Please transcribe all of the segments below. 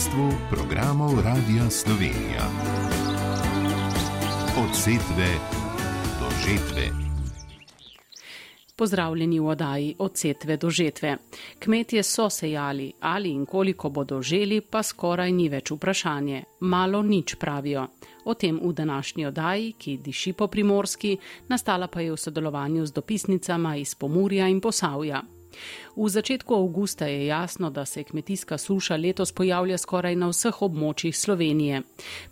kmetijstvu programov Radia Slovenija. Od setve do žetve. Pozdravljeni v oddaji od setve do žetve. Kmetje so sejali, ali in koliko bodo želi, pa skoraj ni več vprašanje. Malo nič pravijo. O tem v današnji oddaji, ki diši po primorski, nastala pa je v sodelovanju z dopisnicama iz Pomurja in Posavja. V začetku avgusta je jasno, da se kmetijska suša letos pojavlja skoraj na vseh območjih Slovenije.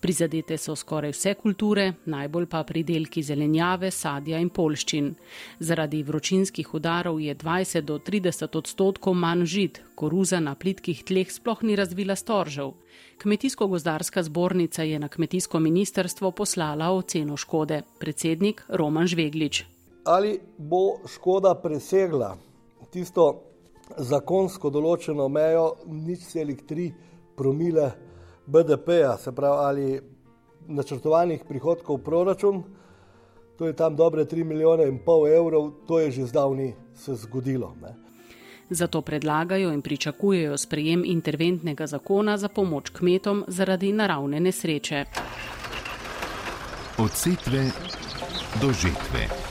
Prizadete so skoraj vse kulture, najbolj pa pridelki zelenjave, sadja in polščin. Zaradi vročinskih udarov je 20 do 30 odstotkov manj žit, koruza na plitkih tleh sploh ni razvila storžev. Kmetijsko-gozdarska zbornica je na kmetijsko ministerstvo poslala oceno škode. Predsednik Roman Žveglič. Ali bo škoda presegla tisto zakonsko določeno mejo, nič celih tri promile BDP-ja, se pravi ali načrtovanih prihodkov v proračun, to je tam dobre 3 milijone in pol evrov, to je že zdavni se zgodilo. Ne. Zato predlagajo in pričakujejo sprejem interventnega zakona za pomoč kmetom zaradi naravne nesreče. Od setve do žetve.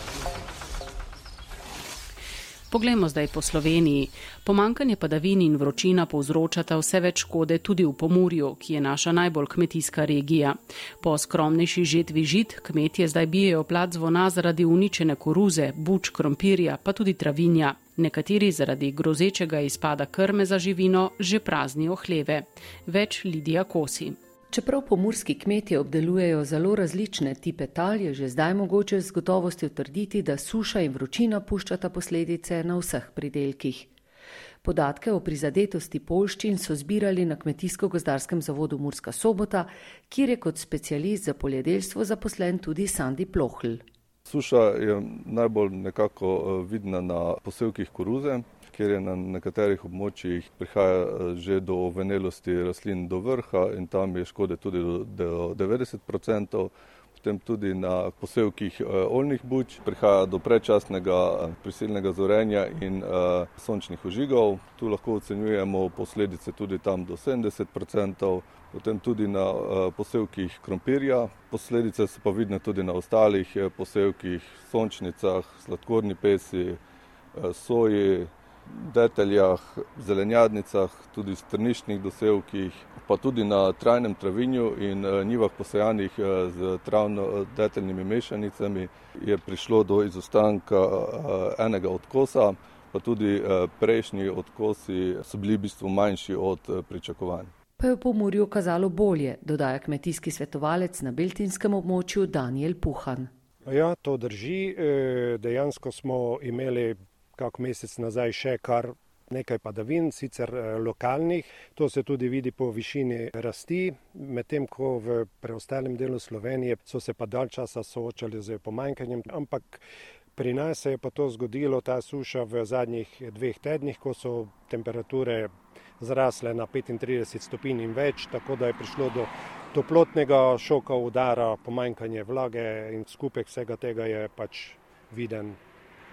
Poglejmo zdaj po Sloveniji. Pomankanje padavin in vročina povzročata vse več škode tudi v Pomorju, ki je naša najbolj kmetijska regija. Po skromnejši žetvi žit kmetje zdaj bijejo plat zvona zaradi uničene koruze, buč, krompirja, pa tudi travinja. Nekateri zaradi grozečega izpada krme za živino že praznijo hleve. Več Lidija Kosi. Čeprav pomorski kmetje obdelujejo zelo različne tipe tal, je že zdaj mogoče z gotovostjo trditi, da suša in vročina puščata posledice na vseh pridelkih. Podatke o prizadetosti polščin so zbirali na Kmetijsko-gozdarskem zavodu Murska sobota, kjer je kot specialist za poljedelstvo zaposlen tudi Sandi Plohl. Suša je najbolj nekako eh, vidna na posevkih koruze, kjer je na nekaterih območjih prihaja eh, že do venelosti rastlin do vrha in tam je škode tudi do, do 90%. Potem tudi na posevkih eh, oljnih buč prihaja do predčasnega eh, prisilnega zorenja in sončnih ožigov. Tu lahko ocenjujemo posledice tudi tam do 70%. Potem tudi na posevkih krompirja. Posledice so pa vidne tudi na ostalih posevkih, sončnicah, sladkorni pesi, soji, deteljah, zelenjadnicah, tudi strniščnih dosevkih, pa tudi na trajnem travinju in eh, njivah posajanih eh, z travno-deteljnimi mešanicami je prišlo do izostanka eh, enega odkosa, pa tudi prejšnji odkosi so bili v bistvu manjši od pričakovanj. Pa je v pomorju kazalo bolje, dodaja kmetijski svetovalec na beltinskem območju Daniel Puhan. Ja, to drži. Dejansko smo imeli kak mesec nazaj še kar nekaj padavin, sicer eh, lokalnih. To se tudi vidi po višini rasti, medtem ko v preostalem delu Slovenije so se pa dalj časa soočali z pomanjkanjem, ampak pri nas se je pa to zgodilo, ta suša v zadnjih dveh tednih, ko so temperature zrasle na 35 stopinj in več, tako da je prišlo do toplotnega šoka, udara, pomanjkanje vlage in skupek vsega tega je pač viden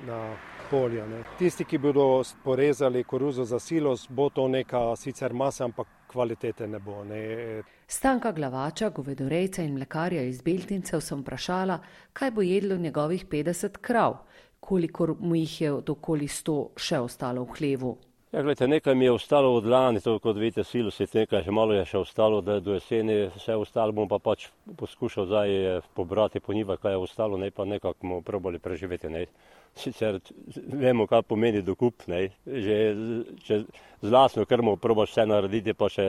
na polja. Ne. Tisti, ki bodo porezali koruzo za silos, bo to neka sicer masa, ampak kvalitete ne bo. Ne. Stanka glavača, govedorejca in mlekarja iz Beltincev sem vprašala, kaj bo jedlo njegovih 50 krav, kolikor mu jih je od okoli 100 še ostalo v hlevu. Ja, gledajte, nekaj mi je ostalo od lani, to kot vidite, silos je nekaj, še malo je še ostalo, da do jeseni vse ostalo bom pa pač poskušal zdaj eh, pobrati po njivah, kaj je ostalo, ne pa nekako bomo probali preživeti. Ne. Sicer vemo, kaj pomeni dokup, ne. že če z lasno krmo probaš vse narediti, pa še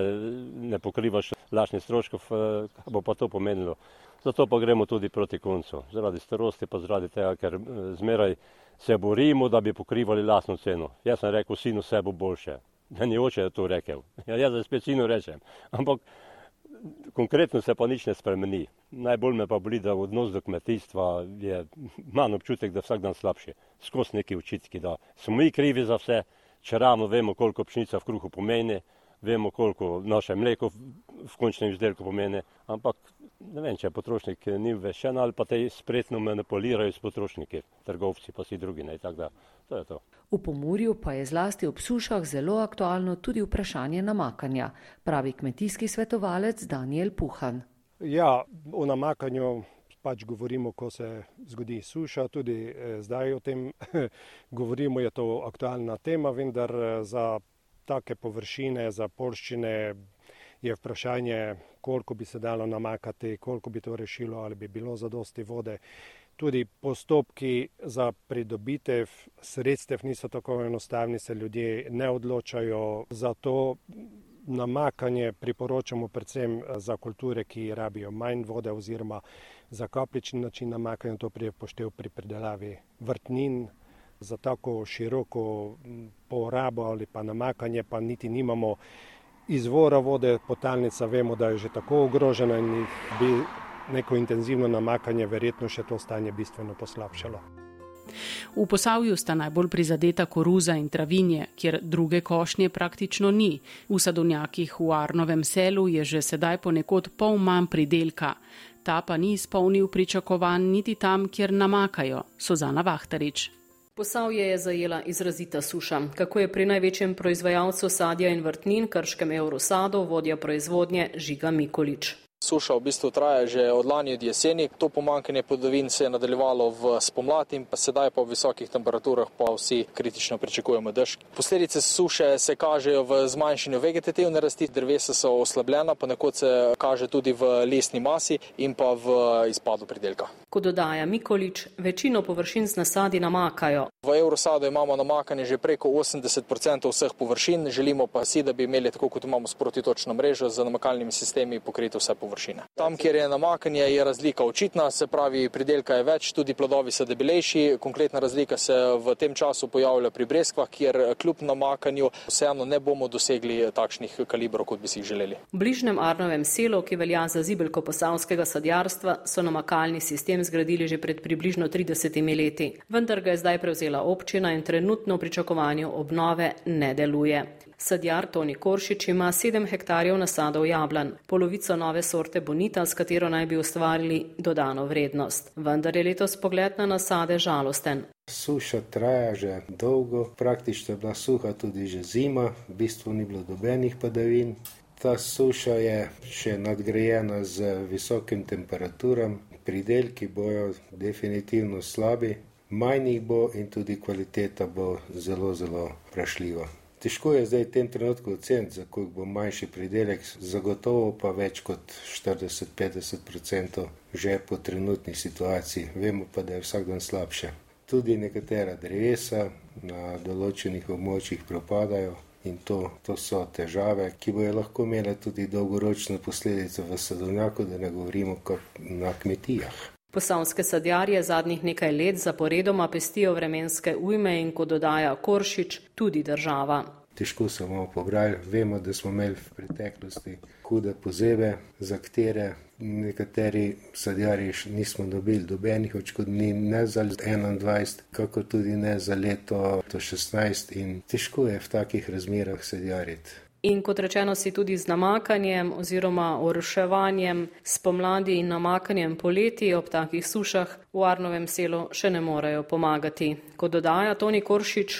ne pokrivaš lašnih stroškov, eh, kaj bo pa to pomenilo. Zato pa gremo tudi proti koncu, zaradi starosti pa zaradi tega, ker eh, zmeraj se borimo, da bi pokrivali lastno ceno. Jaz sem rekel, sinu, vse bo boljše. Meni oče je to rekel. Ja, jaz spet sinu rečem. Ampak konkretno se pa nič ne spremeni. Najbolj me pa boli, da odnos do kmetijstva je, imam občutek, da vsak dan slabši. Skozi neki očitki, da smo mi krivi za vse, če ravno vemo, koliko pšenica v kruhu pomeni, vemo, koliko naše mleko v končnem izdelku pomeni, ampak ne vem, če potrošnik ni vešen ali pa te spretno manipulirajo s potrošniki, trgovci pa si drugi, ne, da to je to. V Pomorju pa je zlasti ob sušah zelo aktualno tudi vprašanje namakanja, pravi kmetijski svetovalec Daniel Puhan. Ja, o namakanju pač govorimo, ko se zgodi suša, tudi eh, zdaj o tem govorimo, je to aktualna tema, vendar eh, za take površine, za polščine je vprašanje, koliko bi se dalo namakati, koliko bi to rešilo, ali bi bilo zadosti vode. Tudi postopki za pridobitev sredstev niso tako enostavni, se ljudje ne odločajo za to. Namakanje priporočamo predvsem za kulture, ki rabijo manj vode oziroma za kaplični način namakanja, to prije poštev pri predelavi vrtnin. Za tako široko porabo ali pa namakanje pa niti nimamo izvora vode, potalnica vemo, da je že tako ogrožena in bi neko intenzivno namakanje verjetno še to stanje bistveno poslabšalo. V posavju sta najbolj prizadeta koruza in travinje, kjer druge košnje praktično ni. V sadovnjakih v Arnovem selu je že sedaj ponekod pol manj pridelka. Ta pa ni izpolnil pričakovanj niti tam, kjer namakajo. Sozana Vahtarič. Posavje je zajela izrazita suša. Kako je pri največjem proizvajalcu sadja in vrtnin, krškem Eurosado, vodja proizvodnje Žiga Mikolič. Suša v bistvu traja že od lani od jeseni. To pomankanje podovin se je nadaljevalo v spomladi in pa sedaj po visokih temperaturah pa vsi kritično pričakujemo dež. Posledice suše se kažejo v zmanjšanju vegetativne rasti, drevesa so oslabljena, pa nekod se kaže tudi v lesni masi in pa v izpadu pridelka. Kot dodaja Mikolič, večino površin z nasadi namakajo. V Eurosadu imamo namakanje že preko 80% vseh površin, želimo pa si, da bi imeli tako kot imamo sprotitočno mrežo z namakalnimi sistemi pokrito vse površine površine. Tam, kjer je namakanje, je razlika očitna, se pravi, pridelka je več, tudi plodovi so debelejši. Konkretna razlika se v tem času pojavlja pri breskvah, kjer kljub namakanju vseeno ne bomo dosegli takšnih kalibrov, kot bi si jih želeli. V bližnjem Arnovem selu, ki velja za zibelko posavskega sadjarstva, so namakalni sistem zgradili že pred približno 30 leti. Vendar ga je zdaj prevzela občina in trenutno v pričakovanju obnove ne deluje. Sadjar Toni Koršič ima 7 hektarjev nasadov jablan, polovico nove sorte bonita, s katero naj bi ustvarili dodano vrednost. Vendar je letos pogled na nasade žalosten. Suša traja že dolgo, praktično je bila suha tudi že zima, v bistvu ni bilo dobenih padavin. Ta suša je še nadgrajena z visokim temperaturam, pridelki bojo definitivno slabi, manj jih bo in tudi kvaliteta bo zelo, zelo vprašljiva. Težko je zdaj v tem trenutku oceniti, za koliko bo manjši pridelek, zagotovo pa več kot 40-50% že po trenutni situaciji. Vemo pa, da je vsak dan slabše. Tudi nekatera drevesa na določenih območjih propadajo in to, to so težave, ki bojo lahko imele tudi dolgoročne posledice v sadovnjaku, da ne govorimo kot na kmetijah. Posavske sadjarje zadnjih nekaj let zaporedoma pestijo vremenske ujme in, kot dodaja Koršič, tudi država. Težko se bomo pobrali, vemo, da smo imeli v preteklosti hude pozebe, za katere nekateri sadjarji nismo dobili dobenih očkodnin, ne za 21, kako tudi ne za leto 16 in težko je v takih razmerah sadjariti. In kot rečeno, si tudi z namakanjem oziroma oruševanjem spomladi in namakanjem poleti ob takih sušah v Arnovem selu še ne morejo pomagati. Kot dodaja Toni Koršič.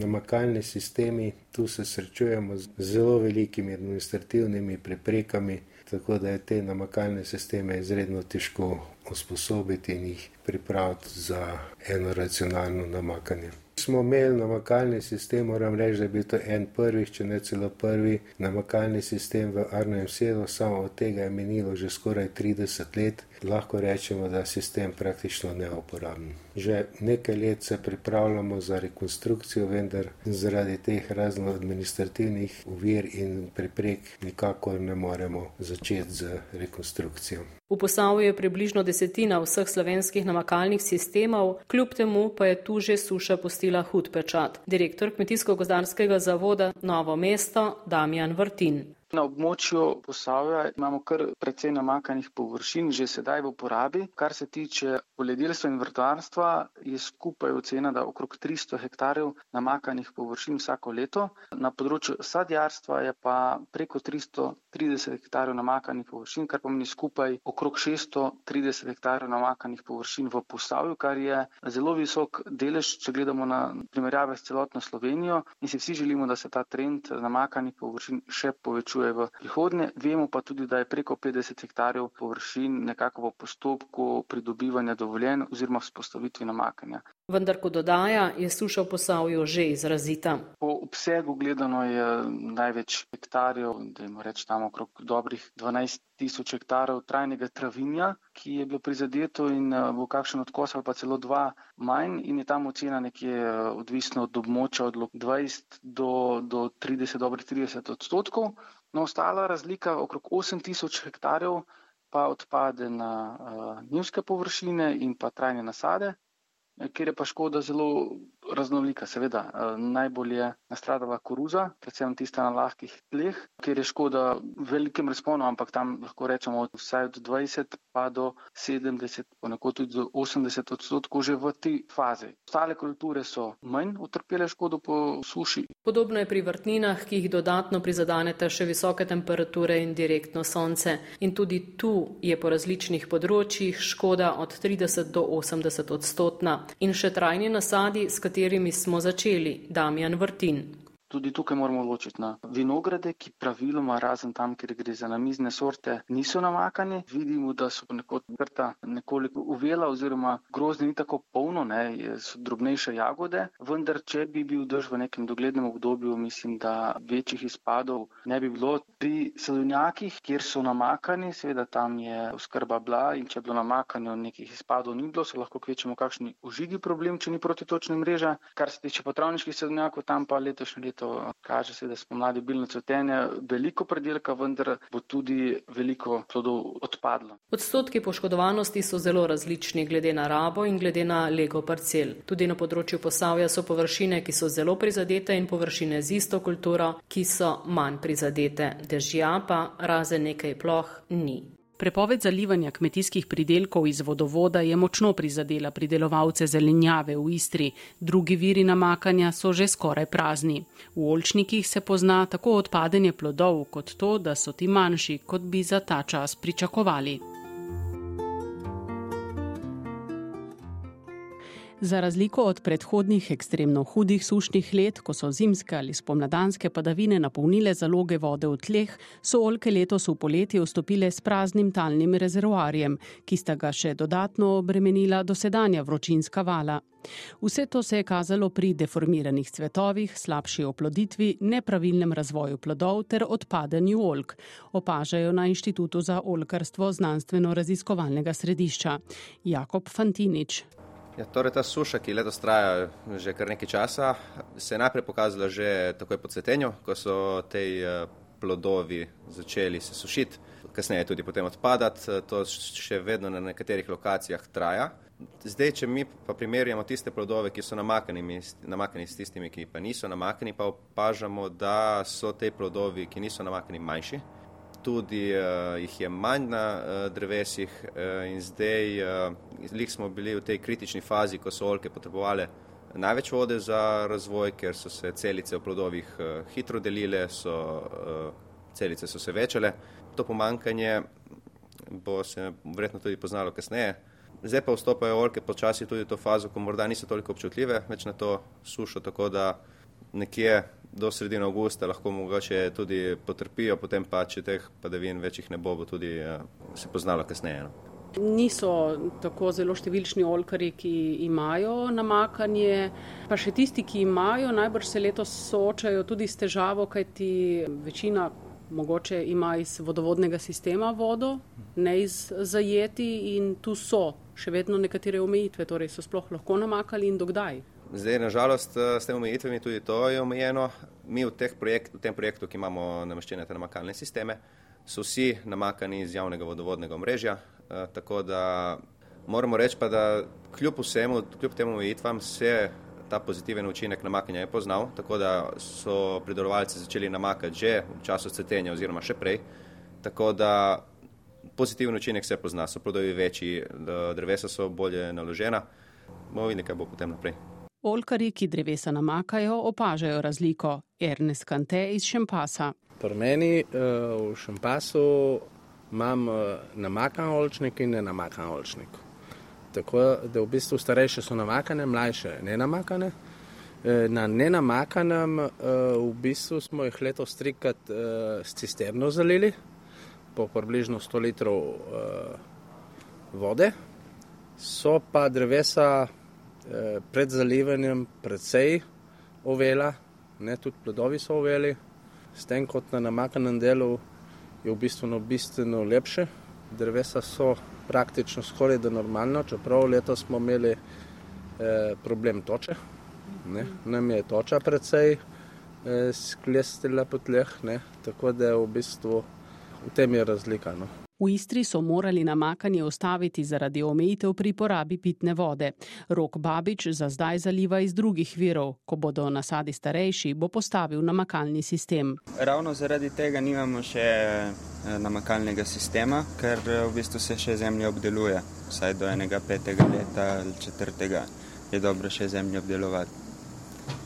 Namakalni sistemi, tu se srečujemo z zelo velikimi administrativnimi preprekami, tako da je te namakalne sisteme izredno težko usposobiti in jih pripraviti za eno racionalno namakanje smo imeli namakalni sistem, moram reči, da je bil to en prvih, če ne celo prvi namakalni sistem v Arnem selu, samo od tega je menilo že skoraj 30 let. Lahko rečemo, da je sistem praktično neuporaben. Že nekaj let se pripravljamo za rekonstrukcijo, vendar zaradi teh razno administrativnih uvir in preprek nikakor ne moremo začeti z rekonstrukcijo. V posavju je približno desetina vseh slovenskih namakalnih sistemov, kljub temu pa je tu že suša postila hud pečat. Direktor Kmetijsko-gozdarskega zavoda Novo mesto Damjan Vrtin. Na območju posavja imamo kar precej namakanih površin že sedaj v uporabi. Kar se tiče poljedelstva in vrtvarstva, je skupaj ocena, da okrog 300 hektarjev namakanih površin vsako leto. Na področju sadjarstva je pa preko 330 hektarjev namakanih površin, kar pomeni skupaj okrog 630 hektarjev namakanih površin v posavju, kar je zelo visok delež, če gledamo na primerjave s celotno Slovenijo in si vsi želimo, da se ta trend namakanih površin še povečuje v prihodnje. Vemo pa tudi, da je preko 50 hektarjev površin nekako v postopku pridobivanja dovoljen oziroma vzpostavitvi namakanja. Vendar, ko dodaja, je suša v posavju že izrazita. Po obsegu gledano je največ hektarjev, da jim reč tam okrog dobrih 12 tisoč hektarov trajnega travinja, ki je bilo prizadeto in eh, bo kakšen odkos ali pa celo dva manj in je tam ocena nekje eh, odvisno od območja od 20 do, do 30, dobrih 30 odstotkov. No, ostala razlika okrog 8 tisoč hektarjev pa odpade na uh, njivske površine in pa trajne nasade, kjer je pa škoda zelo raznolika. Seveda, eh, najbolj je nastradala koruza, predvsem tista na lahkih tleh, kjer je škoda v velikem razponu, ampak tam lahko rečemo od vsaj od 20 pa do 70, ponekod tudi do 80 odstotkov že v tej fazi. Ostale kulture so manj utrpele škodo po suši. Podobno je pri vrtninah, ki jih dodatno prizadanete še visoke temperature in direktno sonce. In tudi tu je po različnih področjih škoda od 30 do 80 odstotna. In še trajni nasadi, s katerimi katerimi smo začeli, Damjan Vrtin. Tudi tukaj moramo ločiti na vinograde, ki praviloma, razen tam, kjer gre za namizne sorte, niso namakani. Vidimo, da so ponekod vrta nekoliko uvela oziroma grozdje ni tako polno, ne, so drobnejše jagode, vendar če bi bil drž v nekem doglednem obdobju, mislim, da večjih izpadov ne bi bilo. Pri sadovnjakih, kjer so namakani, seveda tam je oskrba bila in če je bilo namakanje, nekih izpadov ni bilo, so lahko kvečemo kakšni užigi problem, če ni protitočne mreže. Kar se tiče potravniških sadovnjakov, tam pa letošnje leto leto kaže se, da spomladi bilno cvetenje, veliko predelka, vendar bo tudi veliko plodov odpadlo. Odstotki poškodovanosti so zelo različni glede na rabo in glede na lego parcel. Tudi na področju posavja so površine, ki so zelo prizadete in površine z isto kulturo, ki so manj prizadete. Dežja pa razen nekaj ploh ni. Prepoved zalivanja kmetijskih pridelkov iz vodovoda je močno prizadela pridelovalce zelenjave v Istri, drugi viri namakanja so že skoraj prazni. V olčnikih se pozna tako odpadanje plodov, kot to, da so ti manjši, kot bi za ta čas pričakovali. Za razliko od predhodnih ekstremno hudih sušnih let, ko so zimske ali spomladanske padavine napolnile zaloge vode v tleh, so olke letos v poletje vstopile s praznim talnim rezervoarjem, ki sta ga še dodatno obremenila dosedanja vročinska vala. Vse to se je kazalo pri deformiranih cvetovih, slabši oploditvi, nepravilnem razvoju plodov ter odpadanju olk, opažajo na Inštitutu za olkarstvo znanstveno-raziskovalnega središča. Jakob Fantinič. Ja, torej ta suša, ki letos traja že kar nekaj časa, se je najprej pokazala že takoj po cvetenju, ko so te eh, plodovi začeli se sušiti, kasneje tudi potem odpadati, to še vedno na nekaterih lokacijah traja. Zdaj, če mi pa primerjamo tiste plodove, ki so namakani, namakani s tistimi, ki pa niso namakani, pa opažamo, da so te plodovi, ki niso namakani, manjši tudi uh, jih je manj na uh, drevesih uh, in zdaj uh, smo bili v tej kritični fazi, ko so olke potrebovali največ vode za razvoj, ker so se celice v plodovih uh, hitro delile, so, uh, celice so se večale. To pomankanje bo se verjetno tudi poznalo kasneje. Zdaj pa vstopajo olke počasi tudi v to fazo, ko morda niso toliko občutljive več na to sušo, tako da nekje do sredine avgusta lahko mogoče tudi potrpijo, potem pa, če teh padavin večjih ne bo, bo tudi uh, se poznalo kasneje. No. Niso tako zelo številčni olkari, ki imajo namakanje, pa še tisti, ki imajo, najbrž se letos soočajo tudi s težavo, kajti večina mogoče ima iz vodovodnega sistema vodo, ne iz zajeti in tu so še vedno nekatere omejitve, torej so sploh lahko namakali in dokdaj. Zdaj, nažalost, eh, s tem omejitvami tudi to je omejeno. Mi v, projekt, v tem projektu, ki imamo nameščene te namakalne sisteme, so vsi namakani iz javnega vodovodnega omrežja. Eh, tako da moramo reči pa, da kljub vsemu, kljub tem omejitvam se ta pozitiven učinek namakanja je poznal, tako da so pridelovalci začeli namakati že v času cvetenja oziroma še prej. Tako da pozitiven učinek se pozna, so plodovi večji, drevesa so bolje naložena. Bomo videli, kaj bo potem naprej. Olkari, ki drevesa namakajo, opažajo razliko. Ernest Kante iz Šempasa. Pri meni uh, v Šempasu imam uh, namakan olčnik in ne namakan olčnik. Tako da v bistvu starejše so namakane, mlajše ne namakane. Uh, na nenamakanem uh, v bistvu smo jih letos trikrat uh, s cisterno zalili, po približno 100 litrov vode. So pa drevesa Eh, pred zalivanjem precej ovela, ne tudi plodovi so oveli, s tem kot na namakanem delu je v bistvu bistveno lepše. Drevesa so praktično skoraj da normalno, čeprav letos smo imeli eh, problem toče. Ne? Nam je toča precej eh, sklestila po tleh, ne? tako da je v bistvu v tem je razlika. No? V Istri so morali namakanje ustaviti zaradi omejitev pri porabi pitne vode. Rok Babič za zdaj zaliva iz drugih virov. Ko bodo nasadi starejši, bo postavil namakalni sistem. Ravno zaradi tega nimamo še eh, namakalnega sistema, ker eh, v bistvu se še zemlja obdeluje. Vsaj do enega petega leta ali četrtega je dobro še zemljo obdelovati.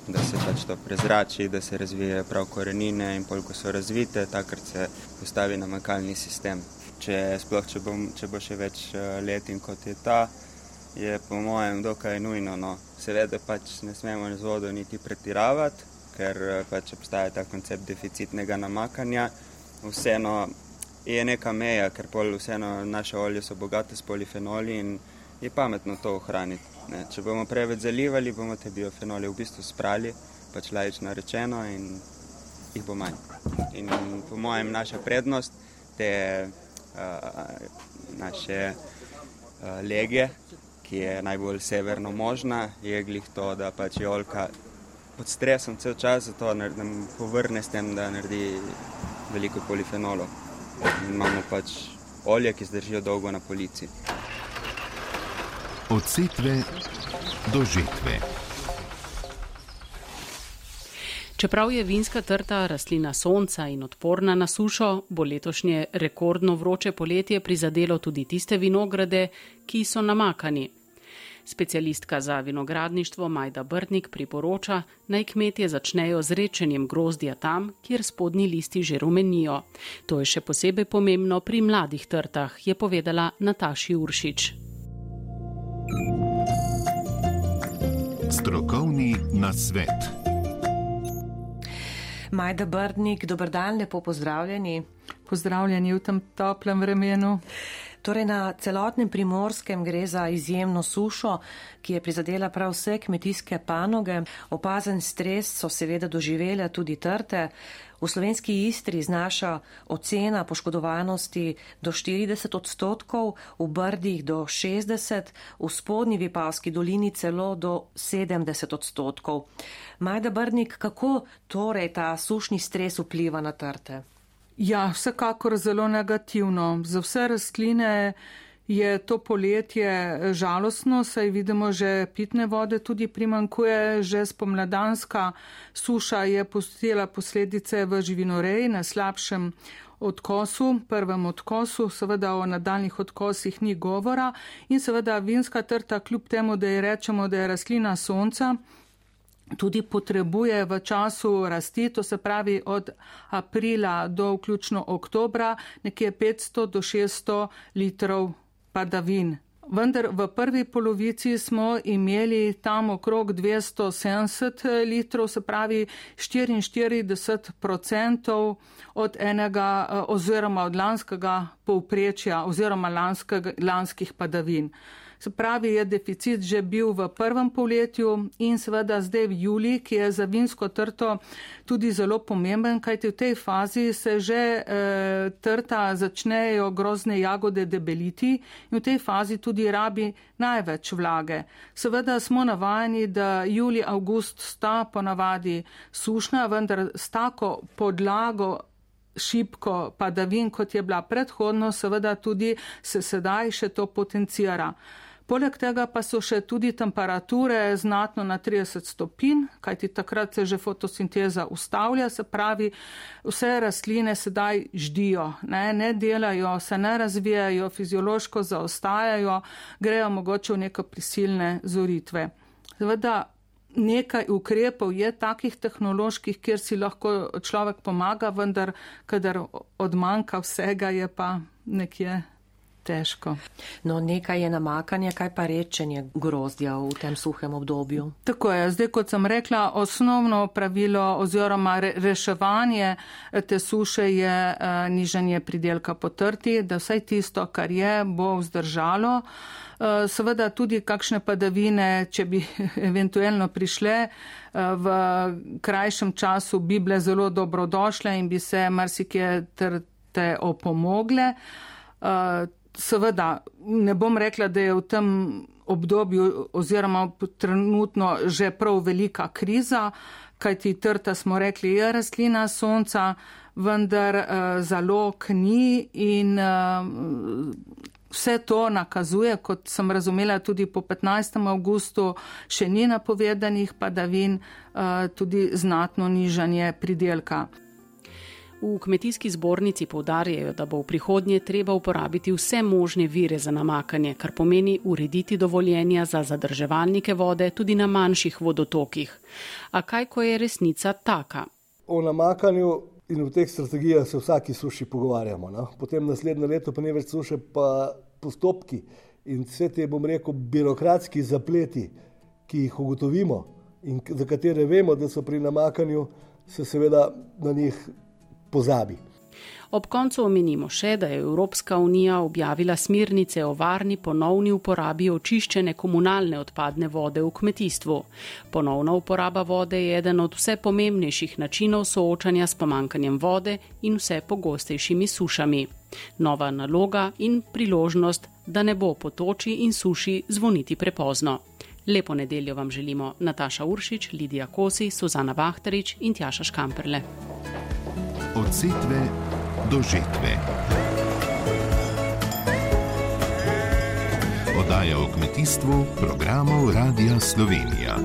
Da se pač to prezrači, da se razvijajo prav korenine in polk so razvite, takrat se postavi namakalni sistem če, sploh, če, bom, če bo še več eh, let in kot je ta, je po mojem dokaj nujno. No. Seveda pač ne smemo z vodo niti pretiravati, ker eh, pač obstaja ta koncept deficitnega namakanja. Vseeno je neka meja, ker pol vseeno naše olje so bogate s polifenoli in je pametno to ohraniti. Ne. Če bomo preveč zalivali, bomo te biofenole v bistvu sprali, pač lajično rečeno in jih bo manj. In po mojem naša prednost te naše lege, ki je najbolj severno možna, je glih to, da pač je olka pod stresom cel čas, zato nam povrne s tem, da naredi veliko polifenolov. In imamo pač olje, ki zdržijo dolgo na polici. Od setve do žetve. Čeprav je vinska trta rastlina sonca in odporna na sušo, bo letošnje rekordno vroče poletje prizadelo tudi tiste vinograde, ki so namakani. Specialistka za vinogradništvo Majda Brtnik priporoča, naj kmetje začnejo z rečenjem grozdja tam, kjer spodnji listi že rumenijo. To je še posebej pomembno pri mladih trtah, je povedala Nataši Uršič. Strokovni nasvet. Majda Brdnik, dober dan, lepo pozdravljeni. Pozdravljeni v tem toplem vremenu. Torej na celotnem primorskem gre za izjemno sušo, ki je prizadela prav vse kmetijske panoge. Opazen stres so seveda doživele tudi trte. V slovenski istri znaša ocena poškodovanosti do 40 odstotkov, v Brdih do 60, v spodnji Vipavski dolini celo do 70 odstotkov. Majda Brdnik, kako torej ta sušni stres vpliva na trte? Ja, vsekakor zelo negativno. Za vse rastline je to poletje žalostno, saj vidimo, že pitne vode tudi primankuje, že spomladanska suša je postila posledice v živinoreji na slabšem odkosu, prvem odkosu, seveda o nadaljnih odkosih ni govora. In seveda vinska trta, kljub temu, da je rečemo, da je rastlina sonca, tudi potrebuje v času rasti, to se pravi od aprila do vključno oktobra, nekje 500 do 600 litrov padavin. Vendar v prvi polovici smo imeli tam okrog 270 litrov, se pravi 44 odstotkov od enega oziroma od lanskega povprečja oziroma lanskega, lanskih padavin. Se pravi, je deficit že bil v prvem poletju in seveda zdaj v juli, ki je za vinsko trto tudi zelo pomemben, kajti v tej fazi se že e, trta začnejo grozne jagode debeliti in v tej fazi tudi rabi največ vlage. Seveda smo navajeni, da juli, august sta ponavadi sušna, vendar s tako podlago šipko padavin, kot je bila predhodno, seveda tudi se sedaj še to potencijara. Poleg tega pa so še tudi temperature znatno na 30 stopinj, kajti takrat se že fotosinteza ustavlja, se pravi, vse rastline sedaj ždijo, ne, ne delajo, se ne razvijajo, fiziološko zaostajajo, grejo mogoče v neko prisilne zoritve. Seveda, nekaj ukrepov je takih tehnoloških, kjer si lahko človek pomaga, vendar, kadar odmanjka vsega, je pa nekje težko. No, nekaj je namakanje, kaj pa rečenje grozdja v tem suhem obdobju. Tako je. Zdaj, kot sem rekla, osnovno pravilo oziroma re reševanje te suše je uh, nižanje pridelka potrti, da vsaj tisto, kar je, bo vzdržalo. Uh, seveda tudi kakšne padavine, če bi eventualno prišle v krajšem času, bi bile zelo dobrodošle in bi se marsikje trte opomogle. Seveda ne bom rekla, da je v tem obdobju oziroma trenutno že prav velika kriza, kajti trta smo rekli je rastlina sonca, vendar uh, zalog ni in uh, vse to nakazuje, kot sem razumela tudi po 15. avgustu, še ni napovedanih padavin, uh, tudi znatno nižanje pridelka. V kmetijski zbornici povdarjajo, da bo v prihodnje treba uporabiti vse možne vire za namakanje, kar pomeni urediti dovoljenja za zadrževalnike vode tudi na manjših vodotokih. A kaj, ko je resnica taka? O namakanju in v teh strategijah se vsaki suši pogovarjamo. No? Potem naslednje leto pa ne več suše, pa postopki in vse te, bom rekel, birokratski zapleti, ki jih ugotovimo in za katere vemo, da so pri namakanju, se seveda na njih pozabi. Ob koncu omenimo še, da je Evropska unija objavila smirnice o varni ponovni uporabi očiščene komunalne odpadne vode v kmetijstvu. Ponovna uporaba vode je eden od vse pomembnejših načinov soočanja s pomankanjem vode in vse pogostejšimi sušami. Nova naloga in priložnost, da ne bo potoči in suši zvoniti prepozno. Lepo nedeljo vam želimo Nataša Uršič, Lidija Kosi, Suzana Vahterič in Tjaša Škamperle od setve do žetve. Podaja o kmetijstvu programov Radia Slovenija.